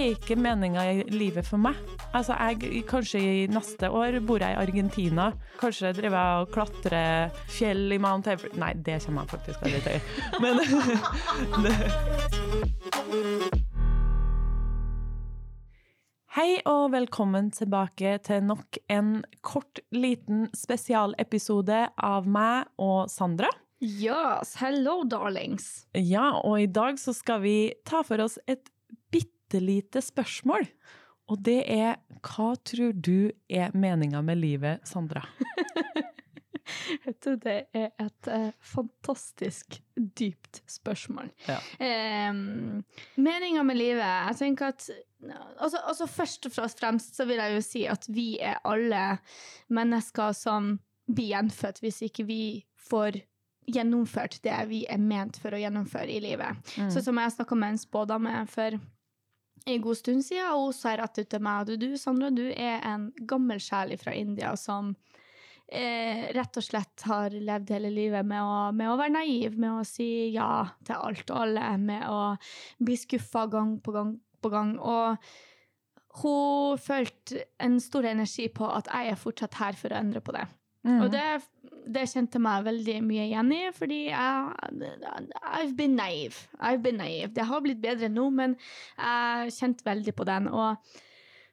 er ikke meninga i livet for meg. Altså, jeg, kanskje i neste år bor jeg i Argentina. Kanskje driver jeg og klatrer fjell i Mount Everest Nei, det kommer jeg faktisk aldri til. Men Hei og velkommen tilbake til nok en kort, liten spesialepisode av meg og Sandra. Yes, hello darlings. Ja, og i dag så skal vi ta for oss et bitte lite spørsmål. Og det er hva tror du er meninga med livet, Sandra? Vet du, det er et eh, fantastisk dypt spørsmål. Ja. Eh, meninga med livet Jeg tenker at altså, altså Først og fremst så vil jeg jo si at vi er alle mennesker som blir gjenfødt hvis ikke vi får gjennomført det vi er ment for å gjennomføre i livet. Mm. Så som jeg snakka med en spådame for en god stund siden, og hun sa rett ut til meg at du, Sandra, du er en gammel sjel fra India som eh, rett og slett har levd hele livet med å, med å være naiv, med å si ja til alt og alle, med å bli skuffa gang på gang på gang. Og hun følte en stor energi på at jeg er fortsatt her for å endre på det. Mm. Og det, det kjente meg veldig mye igjen i, fordi jeg I've been naive. I've been naive. Det har blitt bedre nå, men jeg kjente veldig på den. Og,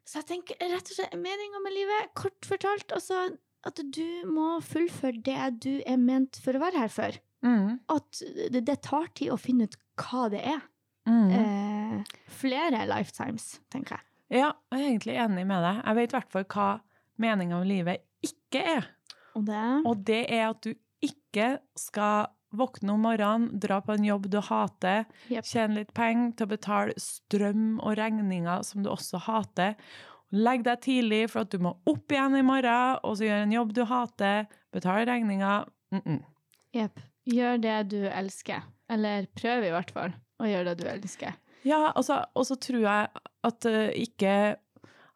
så jeg tenker rett og slett meninga med livet, kort fortalt, altså at du må fullføre det du er ment for å være her for. Mm. At det, det tar tid å finne ut hva det er. Mm. Eh, flere lifetimes, tenker jeg. Ja, jeg er egentlig enig med deg. Jeg vet i hvert fall hva meninga med livet ikke er. Og det Og det er at du ikke skal våkne om morgenen, dra på en jobb du hater, yep. tjene litt penger til å betale strøm og regninger som du også hater. Legg deg tidlig for at du må opp igjen i morgen, og så gjøre en jobb du hater, betale regninger. Mm -mm. Jepp. Gjør det du elsker. Eller prøv i hvert fall å gjøre det du elsker. Ja, altså, og så tror jeg at uh, ikke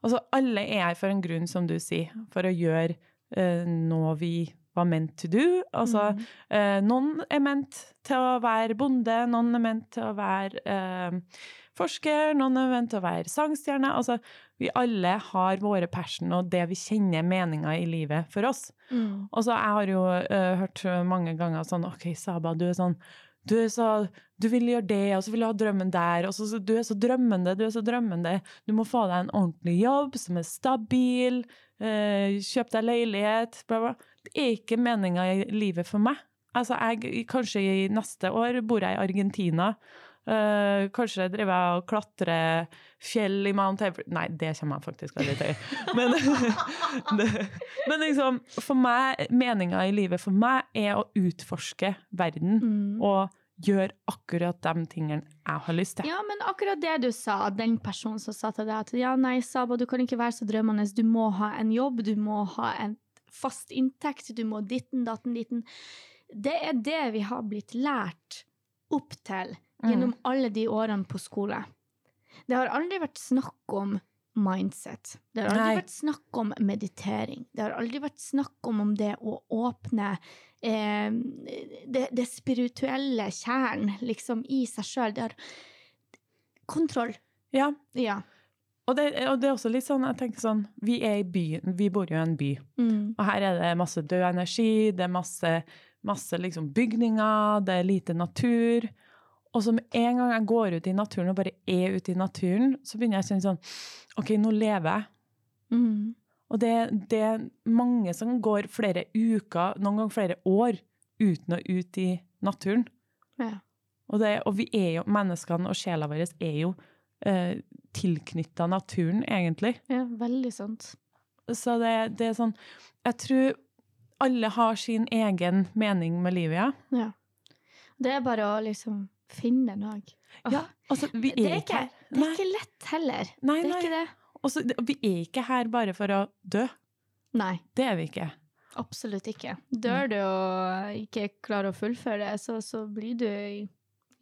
Altså, alle er her for en grunn, som du sier, for å gjøre eh, nå vi var meant to do. Altså, eh, noen er ment til å være bonde, noen er ment til å være eh, forsker, noen er ment til å være sangstjerne. Altså, vi alle har våre passion og det vi kjenner meninga i livet for oss. Mm. Og så jeg har jo eh, hørt mange ganger sånn OK, Saba, du er sånn du, er så, du vil gjøre det, og så vil du ha drømmen der. og så, så, Du er så drømmende, du er så drømmende. Du må få deg en ordentlig jobb som er stabil. Eh, kjøp deg leilighet. Bla, bla. Det er ikke meninga i livet for meg. Altså, jeg, Kanskje i neste år bor jeg i Argentina. Uh, kanskje driver jeg og klatrer fjell i Mount Everest Nei, det kommer jeg faktisk aldri til. Men, det, men liksom, for meg, meninga i livet for meg er å utforske verden Mm. og gjøre akkurat de tingene jeg har lyst til. Ja, men akkurat det du sa, den personen som sa til deg at ja, nei, Saba, du kan ikke være så drømmende, du må ha en jobb, du må ha en fast inntekt, du må ditten, datten, ditten. Det er det vi har blitt lært opp til gjennom alle de årene på skole. Det har aldri vært snakk om mindset. Det har aldri Nei. vært snakk om meditering. Det har aldri vært snakk om, om det å åpne eh, det, det spirituelle kjernen liksom i seg sjøl. Det har Kontroll. Ja, Ja. og det, og det er også litt sånn, jeg tenker sånn, vi er i byen, vi bor jo i en by, Mm. og her er det masse død energi, det er masse, masse liksom bygninger, det er lite natur, og så med en gang jeg går ut i naturen og bare er ute i naturen, så begynner jeg å kjenne sånn, ok, nå lever jeg. Mm. Og det, det er mange som går flere uker, noen ganger flere år, uten å ut i naturen. Ja. Og, det, og vi er jo, menneskene og sjela vår er jo eh, tilknytta naturen, egentlig. ja, veldig sant. Så det, det er sånn Jeg tror alle har sin egen mening med livet, ja. Ja. Det er bare å liksom finne noe. Åh, ja altså, vi det, er er ikke her. det er ikke lett heller. Nei, det er nei. ikke det. Også, vi er ikke her bare for å dø. Nei, Det er vi ikke. absolutt ikke. Dør du og ikke klarer å fullføre det, så, så blir du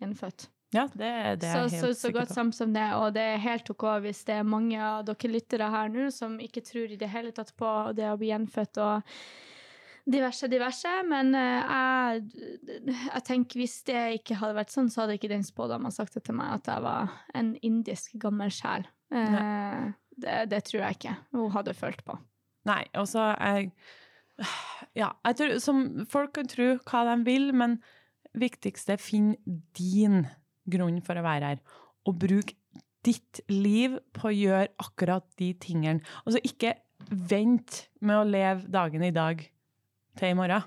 gjenfødt. Ja, det, det er så, helt så, så godt sammen som det, og det er helt ok hvis det er mange av dere lyttere her nå som ikke tror i det hele tatt på det å bli gjenfødt og diverse, diverse, men eh, jeg, jeg tenker hvis det ikke hadde vært sånn, så hadde ikke den spådommen sagt det til meg at jeg var en indisk gammel sjel Eh, det, det tror jeg ikke hun hadde følt på. Nei, og så jeg Ja, jeg tror som Folk kan tro hva de vil, men viktigste er finn din grunn for å være her. Og bruk ditt liv på å gjøre akkurat de tingene. Altså ikke vent med å leve dagen i dag til i morgen.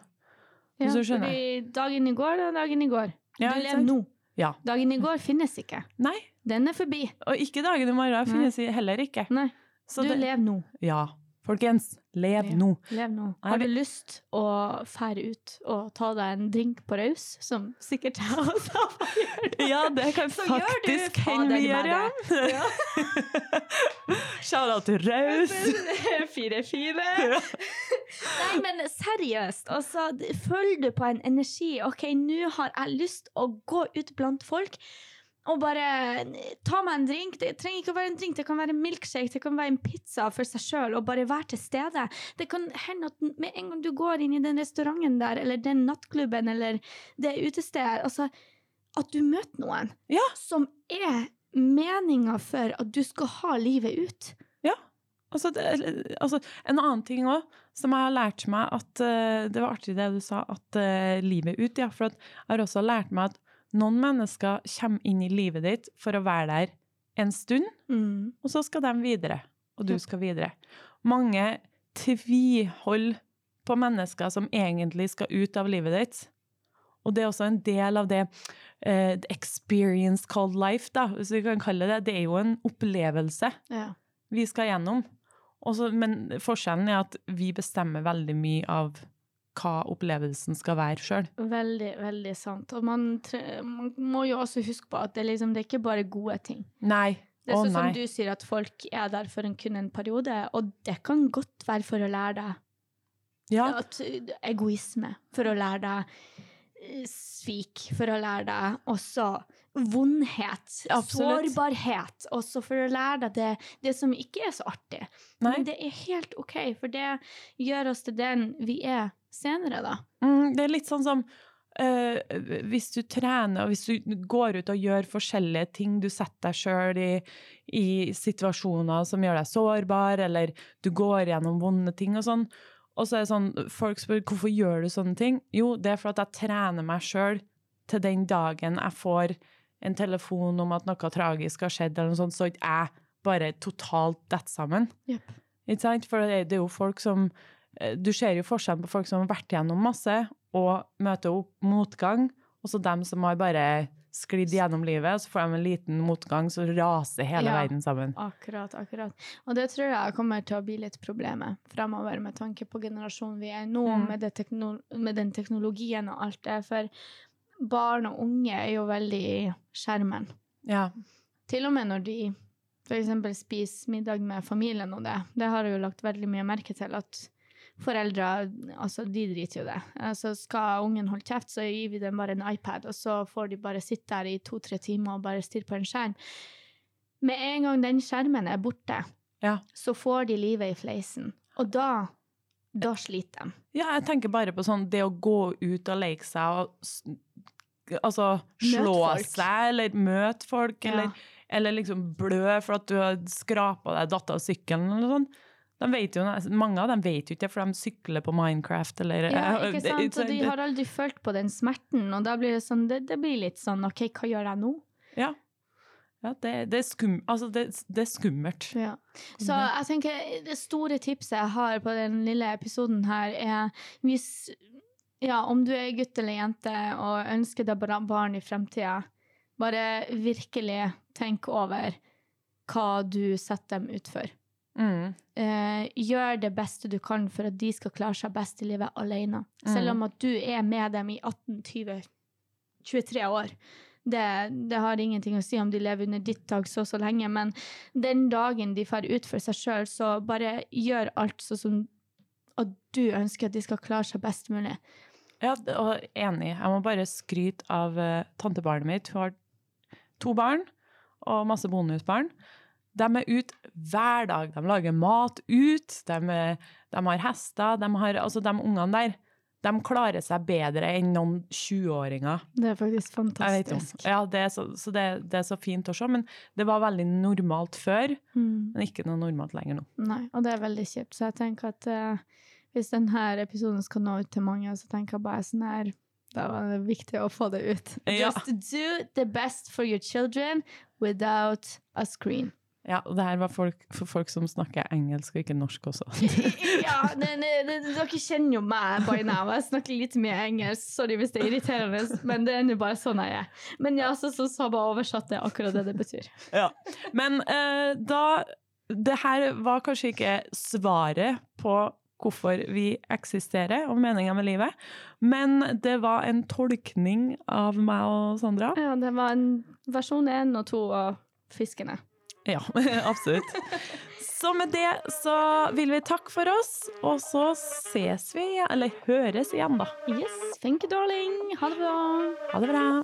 Ja, Hvis du skjønner. fordi dagen i går er dagen i går. Ja, du lever nå. Ja. Dagen i går finnes ikke. Nei, Den er forbi. og ikke dagen i morgen finnes heller ikke. Nei, du det, lever nå. ja, folkens, lev nå. Lev nå. Har du lyst å fære ut og ta deg en drink på raus, som sikkert jeg også gjør det? Ja, det kan Så faktisk hende vi gjør, ja. Shout-out til Raus. Fire, fire. Nei, men seriøst, altså, følger du på en energi OK, nå har jeg lyst å gå ut blant folk og bare ta meg en drink. Det trenger ikke å være en drink, det kan være en milkshake, det kan være en pizza for seg sjøl, og bare være til stede. Det kan hende at med en gang du går inn i den restauranten der, eller den nattklubben, eller det utestedet, altså at du møter noen Ja. som er meninga for at du skal ha livet ut. Altså, det, altså, en annen ting òg, som jeg har lært meg at uh, Det var artig det du sa, at uh, livet ut, ja. For jeg har også lært meg at noen mennesker kommer inn i livet ditt for å være der en stund, Mm. og så skal de videre. Og du skal videre. Mange tviholder på mennesker som egentlig skal ut av livet ditt. Og det er også en del av det uh, experience called life, da, hvis vi kan kalle det. Det er jo en opplevelse Ja. vi skal gjennom. Også, men forskjellen er at vi bestemmer veldig mye av hva opplevelsen skal være sjøl. Veldig, veldig sant. Og man, man må jo også huske på at det, liksom, det er ikke bare gode ting. Nei. Det er sånn som du sier, at folk er der for en, kun en periode, og det kan godt være for å lære deg Ja. at, egoisme, for å lære deg eh, svik, for å lære deg også vondhet, Absolutt. sårbarhet, også for å lære deg det, det som ikke er så artig. Nei. Men det er helt OK, for det gjør oss til den vi er senere, da. Mm, det er litt sånn som Uh, hvis du trener, og hvis du går ut og gjør forskjellige ting, du setter deg sjøl i, i situasjoner som gjør deg sårbar, eller du går gjennom vonde ting og sånn, og så er det sånn, folk spør hvorfor gjør du sånne ting? Jo, det er for at jeg trener meg sjøl til den dagen jeg får en telefon om at noe tragisk har skjedd, eller noe sånt, så ikke jeg bare totalt detter sammen. Yep. Ikke sant? For det er, jo folk som Du ser jo forskjellen på folk som har vært gjennom masse og møter opp motgang, og så dem som har bare sklidd gjennom livet, så får de en liten motgang, så raser hele Ja. verden sammen. Akkurat, akkurat. Og det tror jeg kommer til å bli litt problemet fremover, med tanke på generasjonen vi er nå, Mm. med, det tekno med den teknologien og alt det. For barn og unge er jo veldig i skjermen. Ja. Til og med når de f.eks. spiser middag med familien og det. Det har jeg jo lagt veldig mye merke til at foreldre altså de driter jo det. Altså skal ungen holde kjeft, så gir vi dem bare en iPad, og så får de bare sitte der i to-tre timer og bare stirre på en skjerm. Med en gang den skjermen er borte, Ja. så får de livet i fleisen. Og da, da sliter de. ja, jeg tenker bare på sånn det å gå ut og leke seg og Altså slå seg, eller møte folk, eller, eller liksom blø for at du har skrapa deg datt av sykkelen, eller noe sånt. De vet jo, mange av dem vet jo ikke det, for de sykler på Minecraft, eller Ja, eh, ikke sant? Og de har aldri følt på den smerten, og da blir det sånn, det, det blir litt sånn, ok, hva gjør jeg nå? Ja. ja det, det, er skum, altså det, det er skummelt. Ja. Så jeg tenker det store tipset jeg har på den lille episoden her, er hvis ja, om du er gutt eller jente og ønsker deg barn i fremtida, bare virkelig tenk over hva du setter dem ut for. Mm. Eh, gjør det beste du kan for at de skal klare seg best i livet alene. Selv om at du er med dem i 18-20-23 år. Det, det har ingenting å si om de lever under ditt tak så så lenge, men den dagen de får ut for seg sjøl, så bare gjør alt sånn som at du ønsker at de skal klare seg best mulig. Ja, og enig. Jeg må bare skryte av uh, tantebarnet mitt. Hun har to barn og masse bonusbarn. De er ute hver dag. De lager mat ut. De, de har hester. De har, altså, de ungene der, de klarer seg bedre enn noen 20-åringer. Det er faktisk fantastisk. Ja, det så, så det, det er så fint å se, men det var veldig normalt før, Mm. men ikke noe normalt lenger nå. Nei, og det er veldig kjipt. Så jeg tenker at eh, hvis denne episoden skal nå ut til mange, så tenker jeg bare sånn her Da var det viktig å få det ut. Ja. Just do the best for your children without a screen. Ja, og det her var folk, for folk som snakker engelsk og ikke norsk også. ja, det, det, det, dere kjenner jo meg by now. Jeg snakker litt mye engelsk. Sorry hvis det er irriterende, men det er nå bare sånn jeg er. Men ja, så, så Saba oversatte akkurat det det betyr. Ja. Men eh, da Det her var kanskje ikke svaret på hvorfor vi eksisterer og meninga med livet, men det var en tolkning av meg og Sandra. Ja, det var en versjon én og to av fiskene. Ja, absolutt. Så med det så vil vi takke for oss, og så ses vi, eller høres igjen, da. Yes. Thank you, darling. Ha det bra. Ha det bra.